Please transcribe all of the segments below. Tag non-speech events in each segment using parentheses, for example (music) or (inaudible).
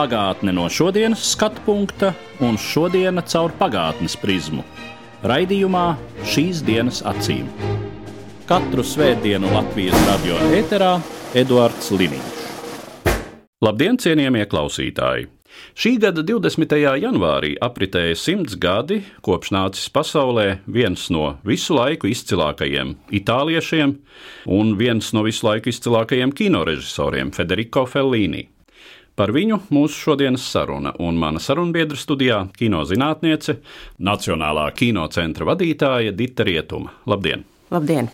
Pagātne no šodienas skatu punkta un šodienas caur pagātnes prizmu. Raidījumā šīs dienas acīm. Katru svētdienu Latvijas radio eterā Eduards Liniņš. Labdien, cienījamie klausītāji! Šī gada 20. janvārī apritēja simts gadi, kopš nācis pasaulē viens no visu laiku izcilākajiem itāliešiem un viens no visu laiku izcilākajiem kinorežisoriem Federico Fellini. Par viņu mūsu šodienas saruna un mana sarunbiedra studijā - kinozinātniece, Nacionālā kinocentra vadītāja Dita Rietuma. Labdien! Labdien!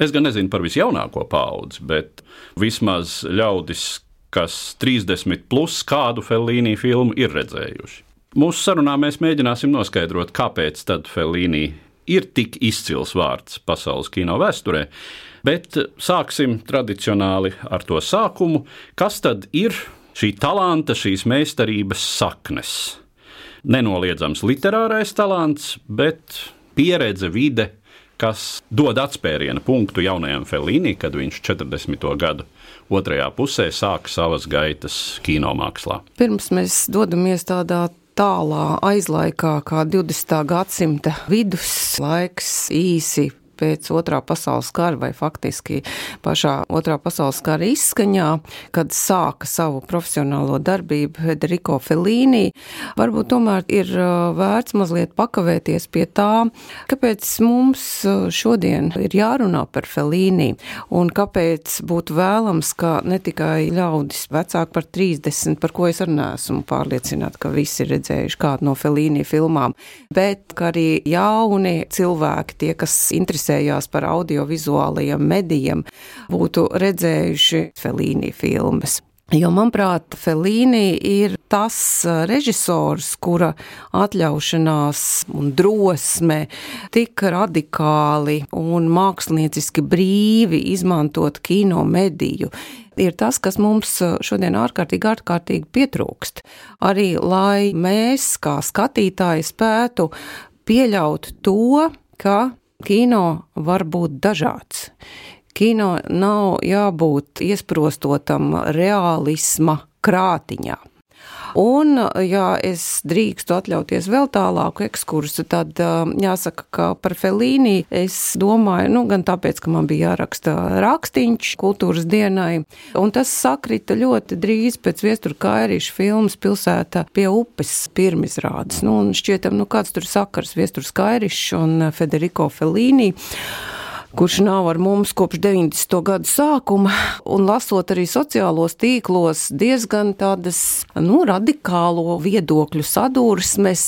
Es gan nezinu par visjaunāko paudzi, bet vismaz ļaudis, kas 30 plus kādu Fellīnī filmu ir redzējuši. Mūsu sarunā mēs mēģināsim noskaidrot, kāpēc tad Fellīnī ir tik izcils vārds pasaules kino vēsturē, bet sāksim tradicionāli ar to sākumu, kas tad ir šī talanta, šīs meistarības saknes. Nenoliedzams literārais talants, bet pieredze, vide, kas dod atspēriena punktu jaunajam Felīnī, kad viņš 40. gadu otrajā pusē sāk savas gaitas kinomākslā. Pirms mēs dodamies tādā tālā aizlaikā, kā 20. gadsimta viduslaiks, īsi pēc otrā pasaules kara, vai faktiski pašā otrā pasaules kara izskaņā, kad sāka savu profesionālo darbību Federico Fellini, varbūt tomēr ir vērts mazliet pakavēties pie tā, kāpēc mums šodien ir jārunā par Fellini, un kāpēc būtu vēlams, ka ne tikai ļaudis vecāki par 30, par ko es arī neesmu pārliecināta, ka visi ir redzējuši kādu no Fellini filmām, bet arī jauni cilvēki, tie, kas interesē interesējās par audiovizuālajiem medijiem, būtu redzējuši Felīni filmas. Jo, manuprāt, Felīni ir tas režisors, kura atļaušanās un drosme tik radikāli un mākslinieciski brīvi izmantot kino mediju ir tas, kas mums šodien ārkārtīgi, ārkārtīgi pietrūkst. Arī lai mēs, kā skatītāji, spētu pieļaut to, ka Kino var būt dažāds. Kino nav jābūt iesprostotam realisma krātiņā. Un, ja es drīkstu atļauties vēl tālāku ekskursu, tad jāsaka, ka par Felīnī es domāju, nu, gan tāpēc, ka man bija jāraksta rakstīņš kultūras dienai, un tas sakrita ļoti drīz pēc viestura kairīša filmas pilsēta pie upes pirmizrādes. Nu, un šķietam, nu, kāds tur sakars viesturs kairīšs un Federico Felīnī kurš nav ar mums kopš 90. gadu sākuma, un lasot arī sociālos tīklos diezgan tādas, nu, radikālo viedokļu sadursmes.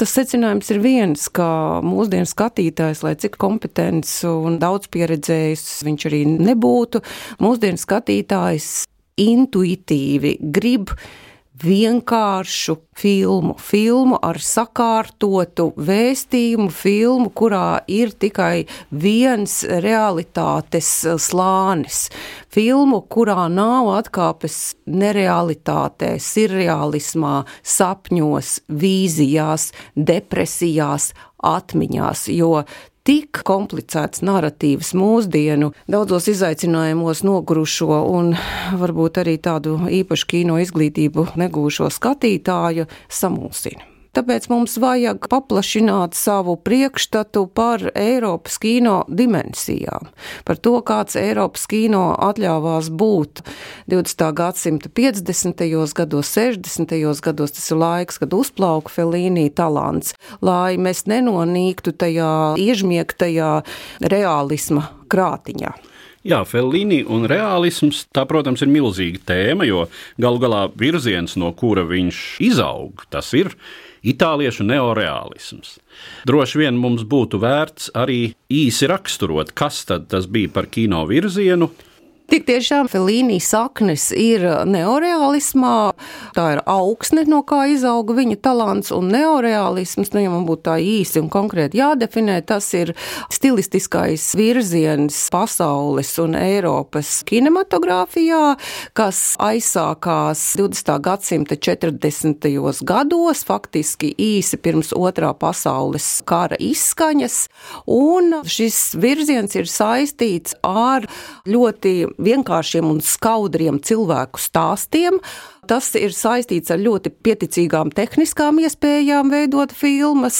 Tas secinājums ir viens, ka mūsdienu skatītājs, lai cik kompetents un daudz pieredzējis viņš arī nebūtu, mūsdienu skatītājs intuitīvi grib vienkāršu filmu, filmu ar sakārtotu vēstījumu, filmu, kurā ir tikai viens realitātes slānis, filmu, kurā nav atkāpes nerealitātē, surrealismā, sapņos, vīzijās, depresijās, atmiņās, jo tik komplicēts narratīvs mūsdienu, daudzos izaicinājumos nogurušo un varbūt arī tādu īpašu kino izglītību negūšo skatītāju samulsina. Tāpēc mums vajag paplašināt savu priekšstatu par Eiropas kino dimensijām, par to, kāds Eiropas kino atļāvās būt 20. gadsimta 50. gados, 60. gados. Tas ir laiks, kad uzplauka Felīnī talants, lai mēs nenonīktu tajā iežmiegtajā realisma krātiņā. Jā, Fellini un realisms, tā, protams, ir milzīga tēma, jo galu galā virziens, no kura viņš izaug, tas ir itāliešu neoreālisms. Droši vien mums būtu vērts arī īsi raksturot, kas tad bija par kino virzienu, Tik tiešām Felīnija saknes ir neoreālismā, tā ir augsne, no kā izauga viņa talants, un neoreālisms, nu, ja man būtu tā īsi un konkrēti jādefinē, tas ir stilistiskais virziens pasaules un Eiropas kinematogrāfijā, kas aizsākās 20. gadsimta 40. gados, faktiski īsi pirms otrā pasaules kara izskaņas, un šis virziens ir saistīts ar ļoti vienkāršiem un skaudriem cilvēku stāstiem, Tas ir saistīts ar ļoti pieticīgām tehniskām iespējām veidot filmas.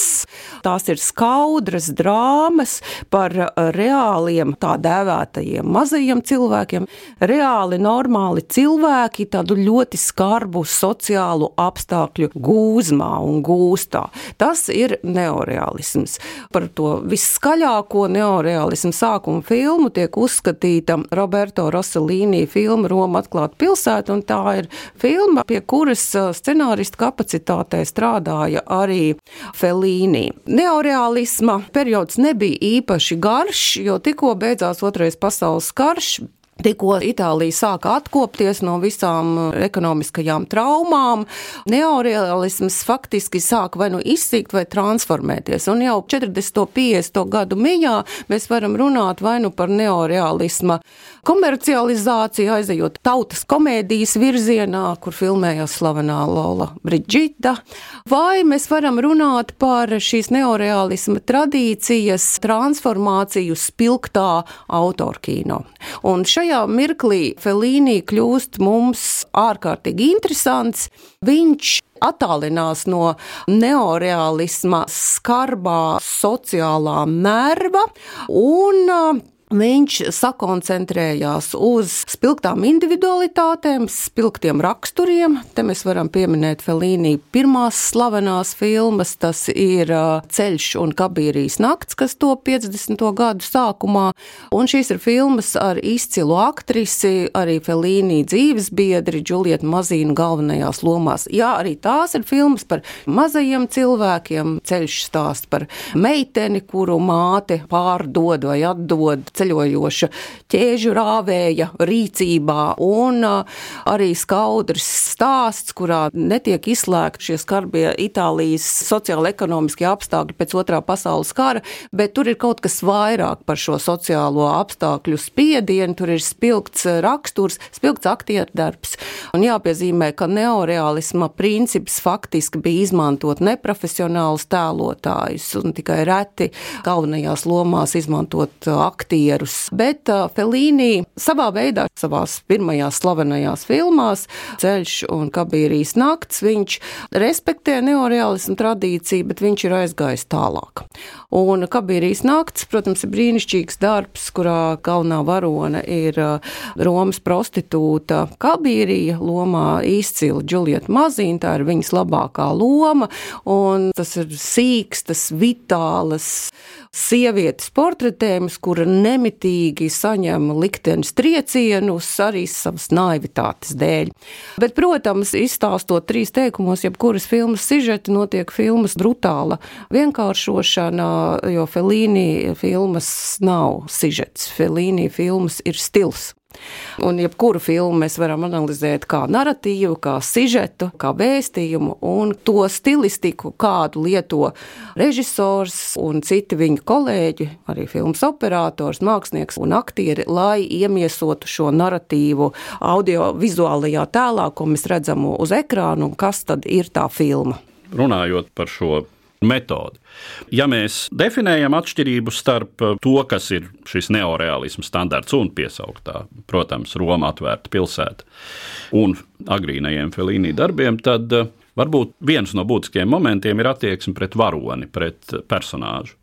Tās ir skaudras drāmas par reāliem tā dēvētajiem mazajiem cilvēkiem, reāli normāli cilvēki tādu ļoti skarbu sociālu apstākļu gūzmā un gūstā. Tas ir neoreālisms. Par to viskaļāko neoreālismu sākumu filmu tiek uzskatīta Roberto Rossellini filma Roma atklāta pilsēta, un tā ir filma filma, pie kuras scenārista kapacitātē strādāja arī Felīni. Neoreālisma periods nebija īpaši garš, jo tikko beidzās Otrais pasaules karš, Tikko Itālija sāka atkopties no visām uh, ekonomiskajām traumām, neorealisms faktiski sāka vai nu izsīkt, vai transformēties. Un jau 40. un 50. gadu mijā mēs varam runāt vai nu par neorealisma komercializāciju, aizejot tautas komēdijas virzienā, kur filmējās slavenā Lola Brigita, vai mēs varam runāt par šīs neorealisma tradīcijas transformāciju spilgtā autorkīno. Un šeit šajā mirklī Felīnī kļūst mums ārkārtīgi interesants. Viņš attālinās no neoreālisma skarbā sociālā nerva un Viņš sakoncentrējās uz spilgtām individualitātēm, spilgtiem raksturiem. Te mēs varam pieminēt Felīnī pirmās slavenās filmas, tas ir Ceļš un Kabīrijas nakts, kas to 50. gadu sākumā. Un šīs ir filmas ar izcilu aktrisi, arī Felīnī dzīves biedri, Džulieta Mazīna galvenajās lomās. Jā, arī tās ir filmas par mazajiem cilvēkiem, ceļš stāst par meiteni, kuru māte pārdod vai atdod ceļojoša ķēžu rāvēja rīcībā, un arī skaudrs stāsts, kurā netiek izslēgti šie skarbie Itālijas sociāla-ekonomiskie apstākļi pēc otrā pasaules kara, bet tur ir kaut kas vairāk par šo sociālo apstākļu spiedienu, tur ir spilgts raksturs, spilgts aktierdarbs. Un jāpiezīmē, ka neoreālisma princips faktiski bija izmantot neprofesionālus tēlotājus un tikai reti galvenajās lomās izmantot aktīvu aktierus, bet uh, Felīnī savā veidā, savās pirmajās slavenajās filmās, Ceļš un Kabīrijas nakts, viņš respektē neoreālismu tradīciju, bet viņš ir aizgājis tālāk. Un Kabīrijas nakts, protams, ir brīnišķīgs darbs, kurā galvenā varone ir uh, Romas prostitūta Kabīrija lomā izcila Džulieta Mazīna, tā ir viņas labākā loma, un tas ir sīkstas, vitālas, sievietes portretējumus, kura nemitīgi saņem liktenes triecienus arī savas naivitātes dēļ. Bet, protams, izstāstot trīs teikumos, jebkuras filmas sižeti, notiek filmas brutāla vienkāršošana, jo Felīni filmas nav sižets, Felīni filmas ir stils. Un jebkuru filmu mēs varam analizēt kā narratīvu, kā sižetu, kā vēstījumu un to stilistiku, kādu lieto režisors un citi viņa kolēģi, arī filmas operators, mākslinieks un aktieri, lai iemiesotu šo narratīvu audiovizuālajā tēlā, ko mēs redzam uz ekrāna un kas tad ir tā filma. Runājot par šo metodi. Ja mēs definējam atšķirību starp uh, to, kas ir šis neoreālisms standarts un piesauktā, protams, Roma atvērta pilsēta un agrīnajiem Felīnī darbiem, tad uh, varbūt viens no būtiskiem momentiem ir attieksme pret varoni, pret personāžu.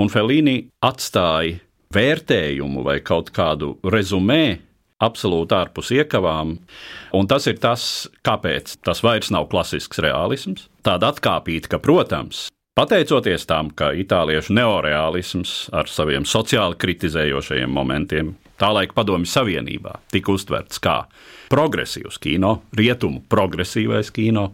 Un Felīni atstāja vērtējumu vai kaut kādu rezumē absolūti ārpus iekavām. Un tas ir tas, kāpēc tas vairs nav klasisks realisms. Tāda atkāpīta, ka, protams, Pateicoties tam, ka itāliešu neoreālisms ar saviem sociāli kritizējošajiem momentiem tā laika Padomju Savienībā tika uztverts kā progresīvs kino, rietumu progresīvais kino,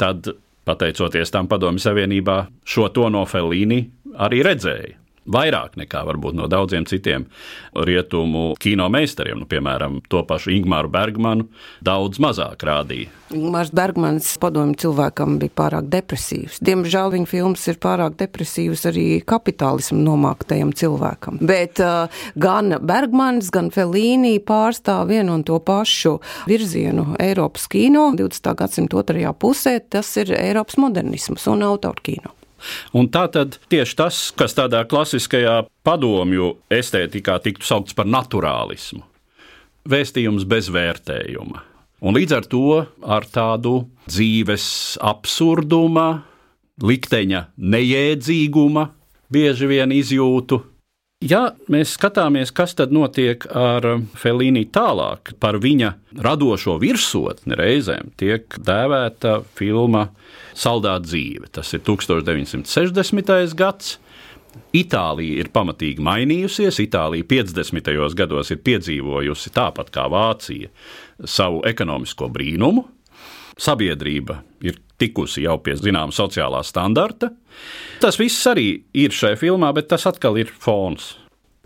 tad, pateicoties tam Padomju Savienībā, šo to no Felīni arī redzēja. Vairāk nekā varbūt no daudziem citiem rietumu kino meistariem. Nu, piemēram, to pašu Ingūru Bergmanu daudz mazāk rādīja. Ingūns Bergmans padomju cilvēkam bija pārāk depresīvs. Diemžēl viņa filmas ir pārāk depresīvas arī kapitālismu nomāktajam cilvēkam. Bet uh, gan Bergmans, gan Felīnī pārstāv vienu un to pašu virzienu Eiropas kino 20. gadsimta otrajā pusē. Tas ir Eiropas modernisms un autorkino. Un tā tad tieši tas, kas tādā klasiskajā padomju estētikā tiktu saukts par naturālismu, vēstījums bez vērtējuma. Un līdz ar to ar tādu dzīves absurduma, likteņa nejēdzīguma bieži vien izjūtu. Ja mēs skatāmies, kas tad notiek ar Felīnu tālāk, par viņa radošo virsotni reizēm tiek dēvēta filma Saldāta dzīve. Tas ir 1960. gads. Itālija ir pamatīgi mainījusies. Itālija 50. gados ir piedzīvojusi tāpat kā Vācija savu ekonomisko brīnumu. Sabiedrība ir tikusi jau pie zināmā sociālā standarta. Tas viss arī ir šajā filmā, bet tas atkal ir fons.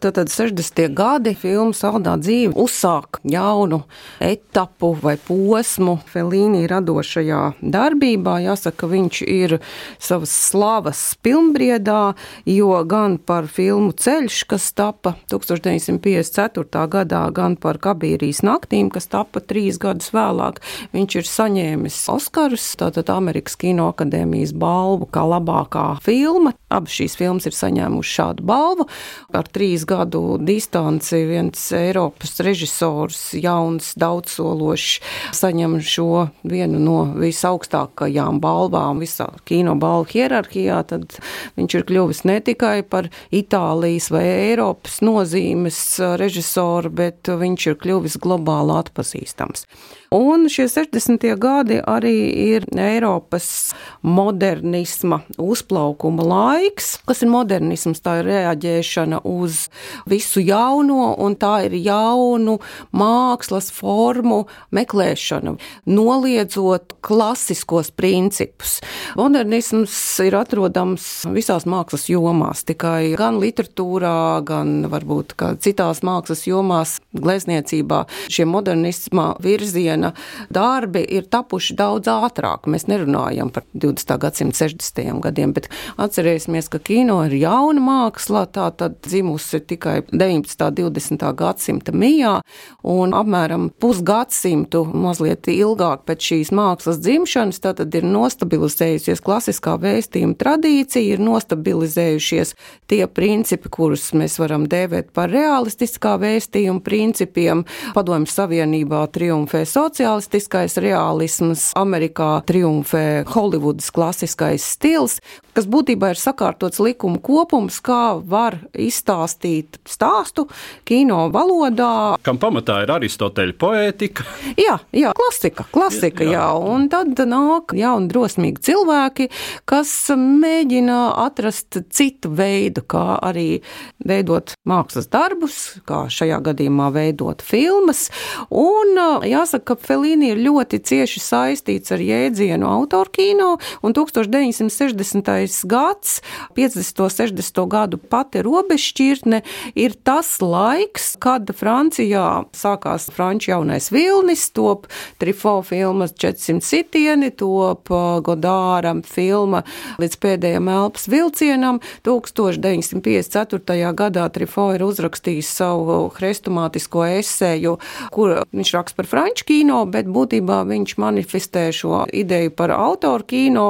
Tātad 60. gadi filmu Saldā dzīve uzsāk jaunu etapu vai posmu Felīnī radošajā darbībā. Jāsaka, viņš ir savas slavas pilnbriedā, jo gan par filmu Ceļš, kas tapa 1954. gadā, gan par Kabīrijas naktīm, kas tapa trīs gadus vēlāk, viņš ir saņēmis Oskarus, tātad Amerikas Kino akadēmijas balvu kā labākā filma. Abas šīs filmas ir saņēmušas šādu balvu ar trīs gadu distanci viens Eiropas režisors, jauns, daudzsološs, saņem šo vienu no visaugstākajām balvām visā kino balvu hierarhijā, tad viņš ir kļuvis ne tikai par Itālijas vai Eiropas nozīmes režisoru, bet viņš ir kļuvis globāli atpazīstams. Un šie 60. gadi arī ir Eiropas modernisma uzplaukuma laiks. Kas ir modernisms? Tā ir reaģēšana uz visu jauno, un tā ir jaunu mākslas formu meklēšana, noliedzot klasiskos principus. Modernisms ir atrodams visās mākslas jomās, tikai gan literatūrā, gan varbūt citās mākslas jomās, glezniecībā. Šie modernisma virzieni viena darbi ir tapuši daudz ātrāk. Mēs nerunājam par 20. gadsimta 60. gadiem, bet atcerēsimies, ka kino ir jauna māksla, tā tad dzimusi tikai 19. un 20. gadsimta mijā, un apmēram pusgadsimtu mazliet ilgāk pēc šīs mākslas dzimšanas, tad ir nostabilizējusies klasiskā vēstījuma tradīcija, ir nostabilizējušies tie principi, kurus mēs varam dēvēt par realistiskā vēstījuma principiem. Padomju Savienībā triumfē sociālistiskais realisms, Amerikā triumfē Holivudas klasiskais stils, kas būtībā ir sakārtots likuma kopums, kā var izstāstīt stāstu kino valodā. Kam pamatā ir Aristoteļa poētika? Jā, jā klasika, klasika, jā. jā. Un tad nāk jauni drosmīgi cilvēki, kas mēģina atrast citu veidu, kā arī veidot mākslas darbus, kā šajā gadījumā veidot filmas. Un jāsaka, ka Felīni ir ļoti cieši saistīts ar jēdzienu autorkino, un 1960. gads, 50. un 60. gadu pati robežšķirtne ir tas laiks, kad Francijā sākās Franču jaunais vilnis, top Trifo filmas 400 sitieni, top uh, Godāra filma līdz pēdējiem elpas vilcienam. 1954. gadā Trifo ir uzrakstījis savu hrestomātisko esēju, kur viņš raksta par franču kino, bet būtībā viņš manifestē šo ideju par autoru kino,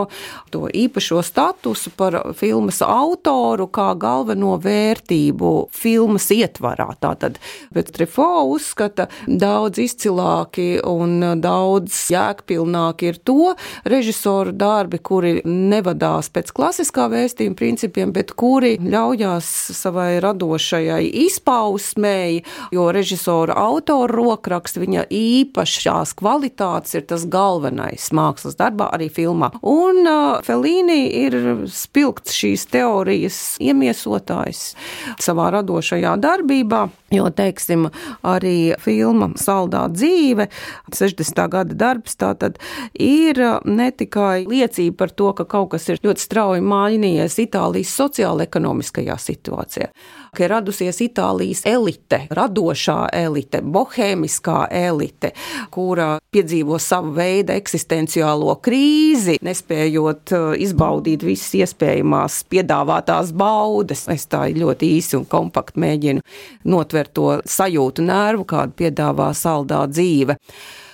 to īpašo statusu par filmas autoru kā galveno vērtību filmas ietvarā. Tātad, bet Trefo uzskata daudz izcilāki un daudz jēgpilnāki ir to režisoru darbi, kuri nevadās pēc klasiskā vēstījuma principiem, bet kuri ļaujās savai radošajai izpausmēji, jo režisora autora rokraksts viņa īpaši šās kvalitātes ir tas galvenais mākslas darbā, arī filmā. Un uh, Felīni ir spilgts šīs teorijas iemiesotājs savā radošajā darbībā. Jo, teiksim, arī filma Saldā dzīve, 60. gada darbs, tātad ir ne tikai liecība par to, ka kaut kas ir ļoti strauji mainījies Itālijas sociāla-ekonomiskajā situācijā, ka ir radusies Itālijas elite, radošā elite, bohēmiskā elite, kura piedzīvo savu veidu eksistenciālo krīzi, nespējot izbaudīt visas iespējamās piedāvātās baudas. Es tā ļoti īsi un kompakti mēģinu notvert to sajūtu nervu, kādu piedāvā saldā dzīve.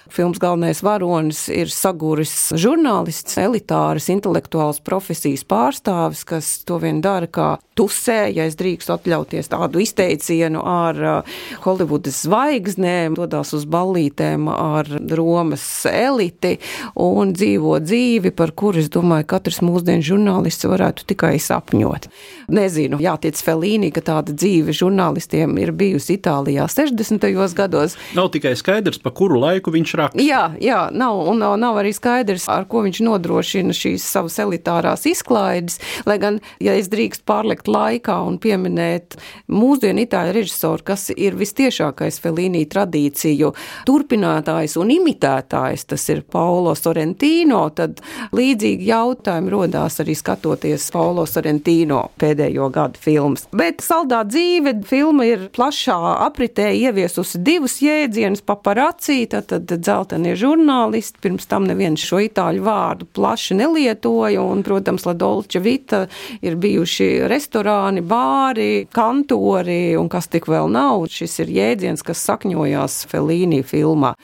Filmas galvenais varonis ir saguris žurnālists, elitāras, intelektuāls profesijas pārstāvis, kas to vien dara kā tusē, ja es drīkstu atļauties tādu izteicienu ar uh, Holivudas zvaigznēm, dodas uz ballītēm ar Romas eliti un dzīvo dzīvi, par kuru es domāju, katrs mūsdienu žurnālists varētu tikai sapņot. Nezinu, jātic Felīnī, ka tāda dzīve žurnālistiem ir bijusi Itālijā 60. gados. Nav tikai skaidrs, pa kuru laiku viņš raksta. Jā, jā nav, un nav, nav arī skaidrs, ar ko viņš nodrošina šīs savas elitārās izklaides, lai gan, ja es drīkst pārlikt laikā un pieminēt mūsdienu itāļu režisoru, kas ir vistiešākais Felīnī tradīciju turpinātājs un imitētājs, tas ir Paulo Sorrentino, tad līdzīgi jautājumi rodās arī skatoties Paulo Sorrentino pēdējo gadu filmas. Bet saldā dzīve filma ir plašā apritē ieviesusi divus jēdzienus - paparacī, tad dzeltenie žurnālisti. Pirms tam neviens šo itāļu vārdu plaši nelietoja, un, protams, La Dolce Vita ir bijuši restorāni, bāri, kantori un kas tik vēl nav. Šis ir jēdziens, kas sakņojās Felīnī filmā,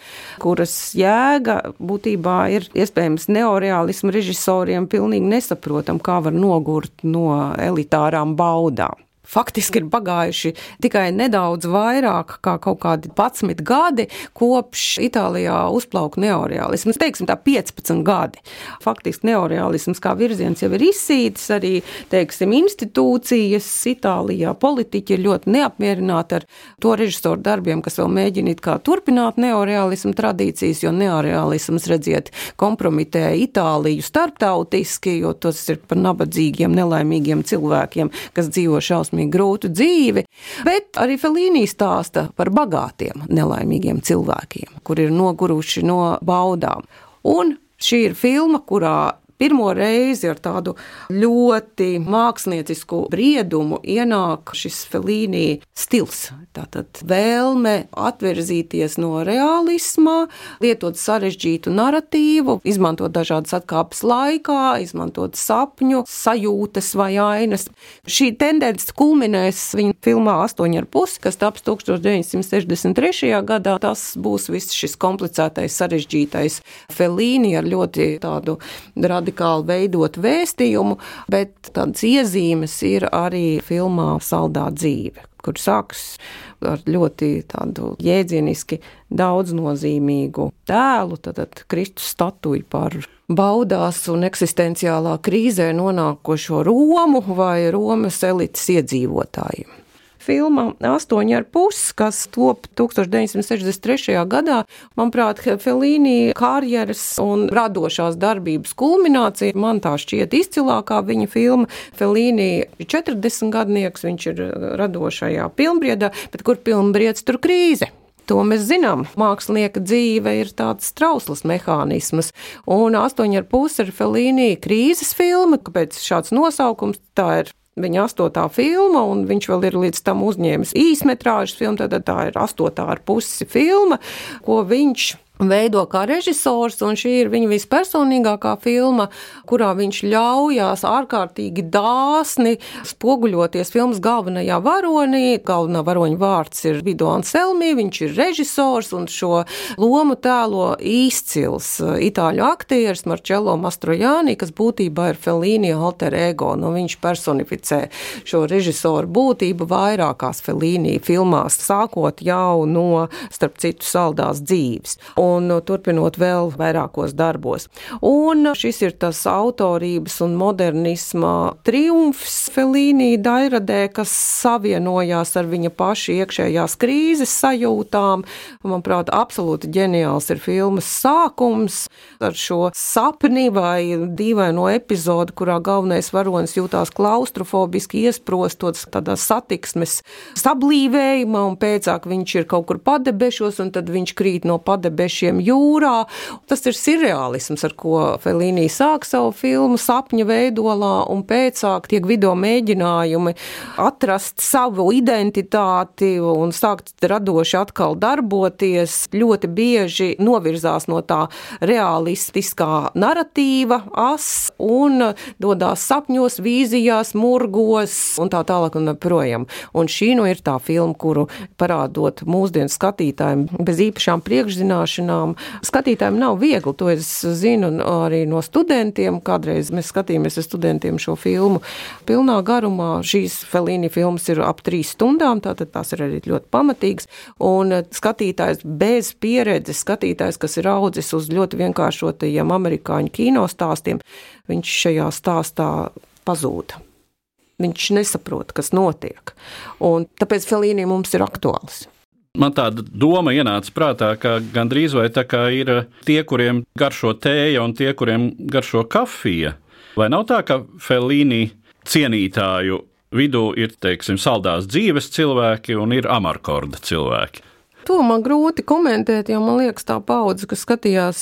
kuras jēga būtībā ir iespējams neoreālismu režisoriem pilnīgi nesaprotam, kā var nogurt no elitā monetārām baudām faktiski ir pagājuši tikai nedaudz vairāk kā kaut kādi 11 gadi kopš Itālijā uzplauka neoreālisms. Teiksim tā 15 gadi. Faktiski neoreālisms kā virziens jau ir izsītis, arī, teiksim, institūcijas Itālijā politiķi ir ļoti neapmierināti ar to režisoru darbiem, kas vēl mēģina turpināt neoreālismu tradīcijas, jo neoreālisms, redziet, kompromitē Itāliju starptautiski, jo tas ir par nabadzīgiem, nelaimīgiem cilvēkiem, kas dzīvo šausmīgi šausmīgi grūtu dzīvi, bet arī Felīnī stāsta par bagātiem, nelaimīgiem cilvēkiem, kur ir noguruši no baudām. Un šī ir filma, kurā pirmo reizi ar tādu ļoti māksliniecisku briedumu ienāk šis Felīnī stils. Tātad vēlme atverzīties no realisma, lietot sarežģītu narratīvu, izmantot dažādas atkāpes laikā, izmantot sapņu, sajūtas vai ainas. Šī tendence kulminēs viņa filmā 8,5, kas taps 1963. gadā. Tas būs viss šis komplicētais, sarežģītais Felīni ar ļoti tādu radikālu radikāli veidot vēstījumu, bet tādas iezīmes ir arī filmā Saldā dzīve, kur sāks ar ļoti tādu jēdzieniski daudznozīmīgu tēlu, tad, tad Kristus statuju par baudās un eksistenciālā krīzē nonākošo Romu vai Romas elites iedzīvotājiem filma 8,5, kas top 1963. gadā. Manuprāt, Felīnī karjeras un radošās darbības kulminācija man tā šķiet izcilākā viņa filma. Felīnī ir 40 gadnieks, viņš ir radošajā pilnbriedā, bet kur pilnbriedz tur krīze? To mēs zinām. Mākslinieka dzīve ir tāds trausls mehānisms, un 8,5 ir Felīnija krīzes filma, kāpēc šāds nosaukums tā ir viņa astotā filma, un viņš vēl ir līdz tam uzņēmis īsmetrāžas filmu, tad tā ir astotā ar pusi filma, ko viņš veido kā režisors, un šī ir viņa vispersonīgākā filma, kurā viņš ļaujās ārkārtīgi dāsni spoguļoties filmas galvenajā varonī. Galvenā varoņa vārds ir Vido Anselmi, viņš ir režisors, un šo lomu tēlo izcils itāļu aktieris Marcello Mastrojāni, kas būtībā ir Felīni alter ego. Nu, viņš personificē šo režisoru būtību vairākās Felīni filmās, sākot jau no, starp citu, saldās dzīves. Un un turpinot vēl vairākos darbos. Un šis ir tas autorības un modernisma triumfs Felīnī Dairadē, kas savienojās ar viņa paša iekšējās krīzes sajūtām. Manuprāt, absolūti ģeniāls ir filmas sākums ar šo sapni vai dīvaino epizodu, kurā galvenais varonis jūtās klaustrofobiski iesprostots tādā satiksmes sablīvējumā, un pēcāk viņš ir kaut kur padebešos, un tad viņš krīt no padebešiem jūrā. Tas ir surreālisms, ar ko Felīnī sāk savu filmu sapņa veidolā, un pēcāk tiek video mēģinājumi atrast savu identitāti un sākt radoši atkal darboties. Ļoti bieži novirzās no tā realistiskā narratīva as un dodās sapņos, vīzijās, murgos un tā tālāk un projām. Un šī nu ir tā filma, kuru parādot mūsdienu skatītājiem bez īpašām priekšzināšanām. Skatītājiem nav viegli, to es zinu arī no studentiem. Kādreiz mēs skatījāmies ar studentiem šo filmu pilnā garumā. Šīs Felīni filmas ir ap trīs stundām, tātad tās ir arī ļoti pamatīgas. Un skatītājs bez pieredzes, skatītājs, kas ir audzis uz ļoti vienkāršotajiem amerikāņu kino stāstiem, viņš šajā stāstā pazūd. Viņš nesaprot, kas notiek. Un tāpēc Felīnija mums ir aktuāls. Man tāda doma ienāca prātā, ka gandrīz vai tā kā ir tie, kuriem garšo tēja un tie, kuriem garšo kafija. Vai nav tā, ka Felīni cienītāju vidū ir, teiksim, saldās dzīves cilvēki un ir amarkorda cilvēki? To man grūti komentēt, jo man liekas, tā paudze, kas skatījās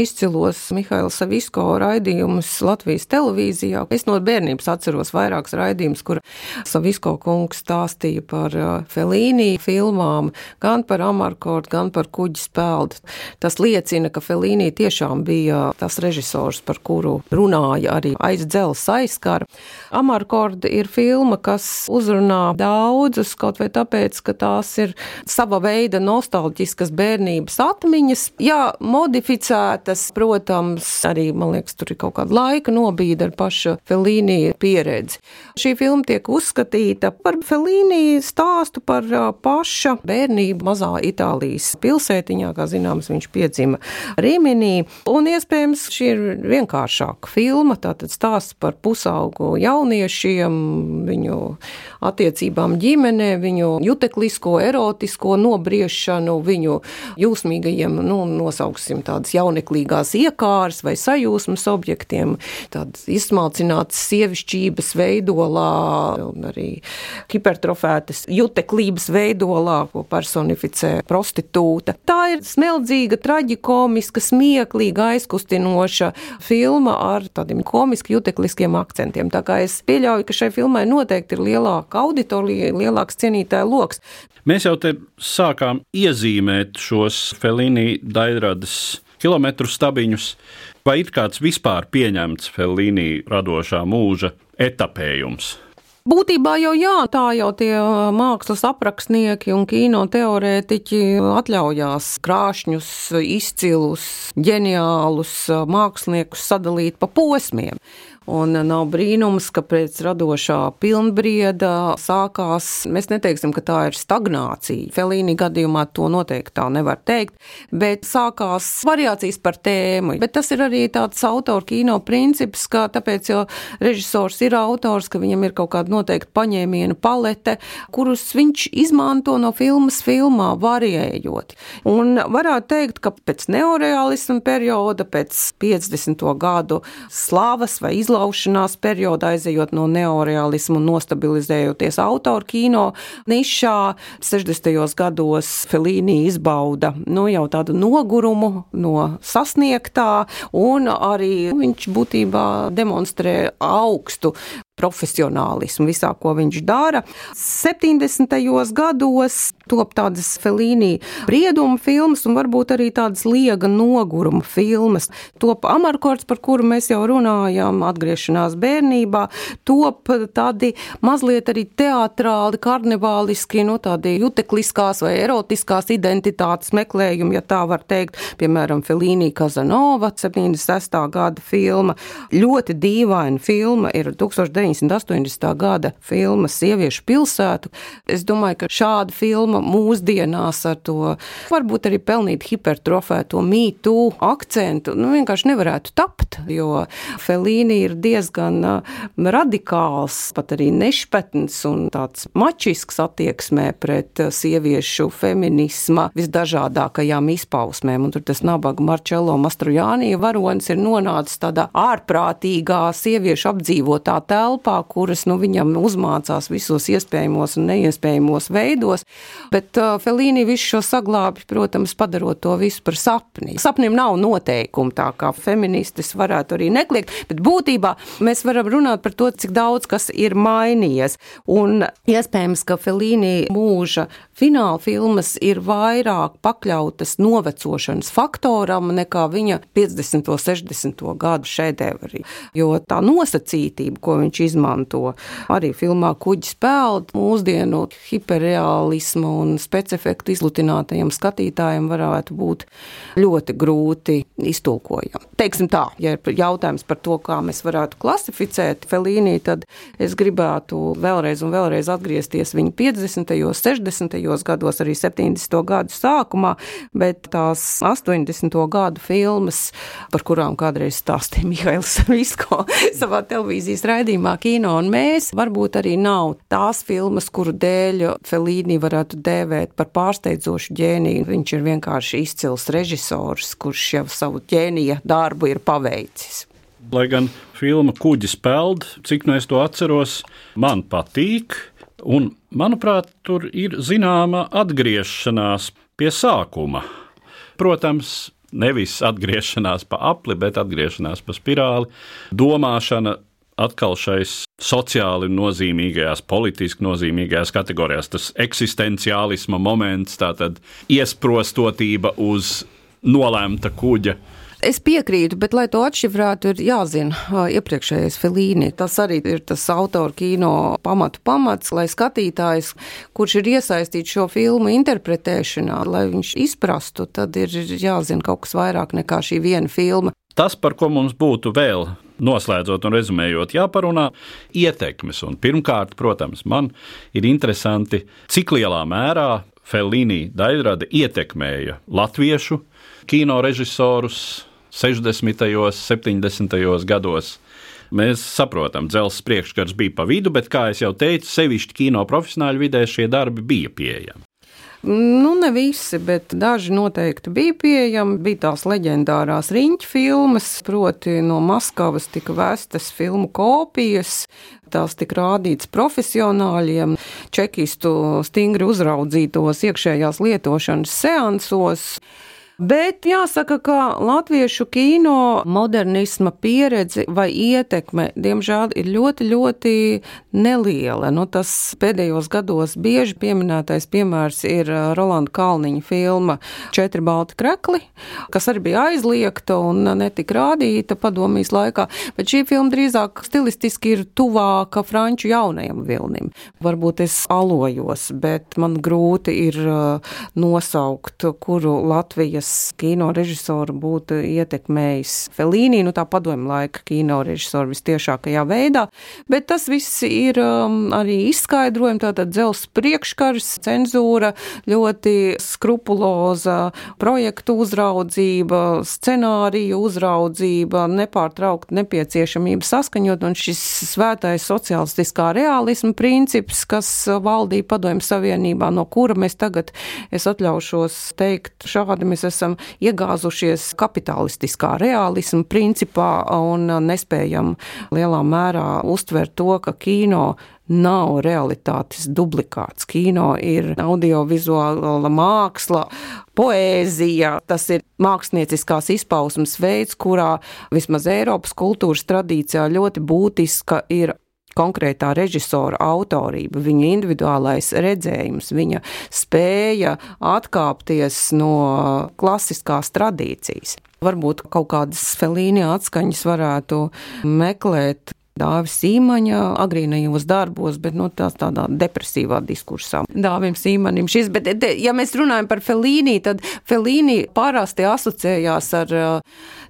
izcilos Mihaila Savisko raidījumus Latvijas televīzijā. Es no bērnības atceros vairākus raidījumus, kur Savisko kungs stāstīja par Felīnī filmām, gan par Amarkordu, gan par kuģi spēldu. Tas liecina, ka Felīnī tiešām bija tas režisors, par kuru runāja arī aiz dzels aizskara. Amarkorda ir filma, kas uzrunā daudzus, kaut vai tāpēc, ka tās ir sava veida veida nostalģiskas bērnības atmiņas. Jā, modificētas, protams, arī, man liekas, tur ir kaut kāda laika nobīda ar paša Felīnija pieredzi. Šī filma tiek uzskatīta par Felīnija stāstu par paša bērnību mazā Itālijas pilsētiņā, kā zināms, viņš piedzima Riminī, un iespējams šī ir vienkāršāka filma, tātad stāsts par pusaugu jauniešiem, viņu attiecībām ģimenē, viņu juteklisko, erotisko nobrīdu ieviešanu, viņu jūsmīgajiem, nu, nosauksim tādas jauneklīgās iekāras vai sajūsmas objektiem, tādas izsmalcinātas sievišķības veidolā un arī hipertrofētas juteklības veidolā, ko personificē prostitūta. Tā ir smeldzīga, traģikomiska, smieklīga, aizkustinoša filma ar tādiem komiski jutekliskiem akcentiem. Tā kā es pieļauju, ka šai filmai noteikti ir lielāka auditorija, lielāks cienītāja loks. Mēs jau te sākām iezīmēt šos Felīni Dairadas kilometru stabiņus. Vai ir kāds vispār pieņemts Felīni radošā mūža etapējums? Būtībā jau jā, tā jau tie mākslas aprakstnieki un kino teorētiķi atļaujās krāšņus, izcilus, ģeniālus māksliniekus sadalīt pa posmiem. Un nav brīnums, ka pēc radošā pilnbrieda sākās, mēs neteiksim, ka tā ir stagnācija. Felīni gadījumā to noteikti tā nevar teikt, bet sākās variācijas par tēmu. Bet tas ir arī tāds autora kino princips, ka tāpēc jau režisors ir autors, ka viņam ir kaut kāda noteikta paņēmiena palete, kurus viņš izmanto no filmas filmā, variējot. Un varētu teikt, ka pēc neorealisma perioda, pēc 50. gadu slāvas vai izlaušanas, izlaušanās periodā, aizejot no neorealismu nostabilizējoties autoru kino nišā. 60. gados Felīni izbauda nu, jau tādu nogurumu no sasniegtā, un arī viņš būtībā demonstrē augstu profesionālismu visā, ko viņš dara. 70. gados top tādas Felīnī brieduma filmas un varbūt arī tādas liega noguruma filmas. Top amarkords, par kuru mēs jau runājām, atgriešanās bērnībā, top tādi mazliet arī teatrāli, karnevāliski, no nu, tādi jutekliskās vai erotiskās identitātes meklējumi, ja tā var teikt, piemēram, Felīnī Kazanova, 76. gada filma. Ļoti dīvaina filma ir 1900. 780. gada filma Sieviešu pilsētu. Es domāju, ka šāda filma mūsdienās ar to varbūt arī pelnīt hipertrofēto mītu akcentu, nu vienkārši nevarētu tapt, jo Felīni ir diezgan radikāls, pat arī nešpetns un tāds mačisks attieksmē pret sieviešu feminisma visdažādākajām izpausmēm. Un tur tas nabaga Marčelo Mastrujānija varonis ir nonācis tādā ārprātīgā sieviešu apdzīvotā telpā, kuras nu, viņam uzmācās visos iespējamos un neiespējamos veidos. Bet uh, Felīni visu šo saglābi, protams, padarot to visu par sapni. Sapnim nav noteikumu, tā kā feministis varētu arī nekliegt, bet būtībā mēs varam runāt par to, cik daudz kas ir mainījies. Un iespējams, ka Felīni mūža fināla filmas ir vairāk pakļautas novecošanas faktoram nekā viņa 50. un 60. gadu šedevri. Jo tā nosacītība, ko viņš izmanto arī filmā Kuģis peld, mūsdienu hiperrealismu un specifektu izlutinātajam skatītājam varētu būt ļoti grūti iztulkojam. Teiksim tā, ja ir jautājums par to, kā mēs varētu klasificēt Felīnī, tad es gribētu vēlreiz un vēlreiz atgriezties viņa 50. un 60 gados, arī 70. gadu sākumā, bet tās 80. gadu filmas, par kurām kādreiz stāstīja (laughs) Mihails Visko savā televīzijas raidījumā, kino un mēs, varbūt arī nav tās filmas, kuru dēļ Felīni varētu dēvēt par pārsteidzošu ģēniju. Viņš ir vienkārši izcils režisors, kurš jau savu ģēnija darbu ir paveicis. Lai gan filma Kuģis peld, cik no es to atceros, man patīk. Un, manuprāt, tur ir zināma atgriešanās pie sākuma. Protams, nevis atgriešanās pa apli, bet atgriešanās pa spirāli, domāšana atkal šais sociāli nozīmīgajās, politiski nozīmīgajās kategorijās. Tas eksistenciālisma moments, tātad iesprostotība uz nolēmta kuģa Es piekrītu, bet, lai to atšifrētu, ir jāzina iepriekšējais Felīni. Tas arī ir tas autora kino pamatu pamats, lai skatītājs, kurš ir iesaistīts šo filmu interpretēšanā, lai viņš izprastu, tad ir jāzina kaut kas vairāk nekā šī viena filma. Tas, par ko mums būtu vēl noslēdzot un rezumējot, jāparunā ietekmes. Un pirmkārt, protams, man ir interesanti, cik lielā mērā Felīni daļrada ietekmēja latviešu kino režisorus, 60. un 70. gados. Mēs saprotam, dzelzceļa priekškars bija pa vidu, bet, kā jau teicu, sevišķi kino profesionāļu vidē šie darbi bija pieejami. Nu, ne visi, bet daži noteikti bija pieejami. Bija tās leģendārās riņķu filmas, proti, no Maskavas tika vēstas filmu kopijas. Tās tika rādītas profesionāļiem, čekistu stingri uzraudzītos iekšējās lietošanas seansos. Bet jāsaka, ka latviešu kino modernisma pieredze vai ietekme, diemžēl, ir ļoti, ļoti neliela. Nu, tas pēdējos gados bieži pieminētais piemērs ir uh, Rolanda Kalniņa filma Četri balti krekli, kas arī bija aizliegta un netika rādīta padomjas laikā, bet šī filma drīzāk stilistiski ir tuvāka franču jaunajam vilnim. Varbūt es alojos, bet man grūti ir uh, nosaukt, kuru Latvijas Latvijas kino režisoru būtu ietekmējis Felīnī, nu tā padomju laika kino režisoru vistiešākajā veidā, bet tas viss ir um, arī izskaidrojumi, tātad dzels priekškars, cenzūra, ļoti skrupuloza projektu uzraudzība, scenāriju uzraudzība, nepārtraukt nepieciešamība saskaņot, un šis svētais sociālistiskā realisma princips, kas valdīja padomju savienībā, no kura mēs tagad, es atļaušos teikt, šādi mēs esam esam iegāzušies kapitalistiskā realisma principā un nespējam lielā mērā uztvert to, ka kino nav realitātes duplikāts. Kino ir audiovizuāla māksla, poēzija, tas ir mākslinieckās izpausmes veids, kurā vismaz Eiropas kultūras tradīcijā ļoti būtiska ir konkrētā režisora autorība, viņa individuālais redzējums, viņa spēja atkāpties no klasiskās tradīcijas. Varbūt kaut kādas felīnija atskaņas varētu meklēt Dāvis Sīmaņa agrīnajos darbos, bet nu, tā tādā depresīvā diskursā. Dāvim Sīmanim šis, bet ja mēs runājam par Felīnī, tad Felīnī parasti asociējās ar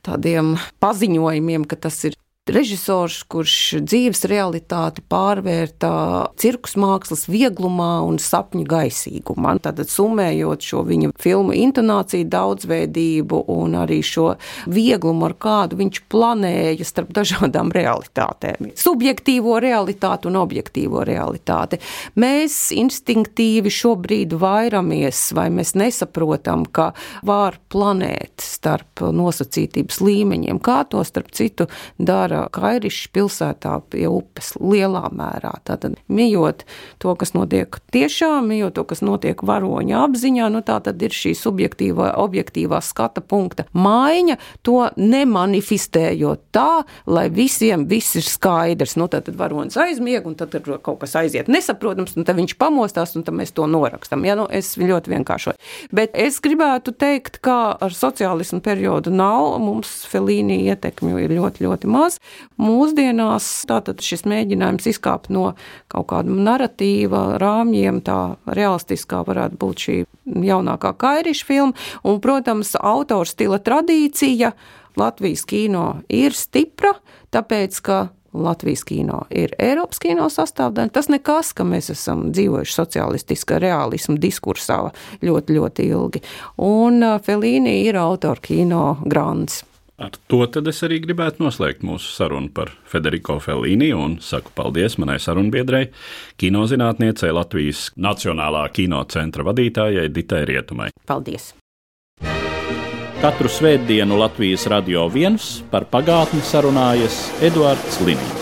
tādiem paziņojumiem, ka tas ir režisors, kurš dzīves realitāti pārvērtā cirkus mākslas vieglumā un sapņu gaisīgumā. Tātad summējot šo viņa filmu intonāciju, daudzveidību un arī šo vieglumu, ar kādu viņš planēja starp dažādām realitātēm. Subjektīvo realitāti un objektīvo realitāti. Mēs instinktīvi šobrīd vairamies, vai mēs nesaprotam, ka var planēt starp nosacītības līmeņiem, kā to starp citu dara Kairišs pilsētā pie upes lielā mērā. Tātad mijot to, kas notiek tiešām, mijot to, kas notiek varoņa apziņā, nu tā tad ir šī subjektīvā, objektīvā skata punkta maiņa, to nemanifestējot tā, lai visiem viss ir skaidrs. Nu, tad, varonis aizmieg, un tad kaut kas aiziet nesaprotams, un tad viņš pamostās, un tad mēs to norakstam. Ja, nu, es ļoti vienkāršoju. Bet es gribētu teikt, ka ar sociālismu periodu nav, mums Felīnī ietekmju ir ļoti, ļoti maz. Mūsdienās tātad šis mēģinājums izkāpt no kaut kāda narratīva rāmjiem, tā realistiskā varētu būt šī jaunākā kairiša filma, un, protams, autora stila tradīcija Latvijas kino ir stipra, tāpēc, ka Latvijas kino ir Eiropas kino sastāvdaļa. Tas nekas, ka mēs esam dzīvojuši socialistiskā realisma diskursā ļoti, ļoti ilgi. Un Felīni ir autora kino grāns. Ar to tad es arī gribētu noslēgt mūsu sarunu par Federico Fellini un saku paldies manai sarunbiedrei, kinozinātniecei Latvijas Nacionālā kino centra vadītājai Ditai Rietumai. Paldies! Katru svētdienu Latvijas radio viens par pagātni sarunājas Eduards Līniju.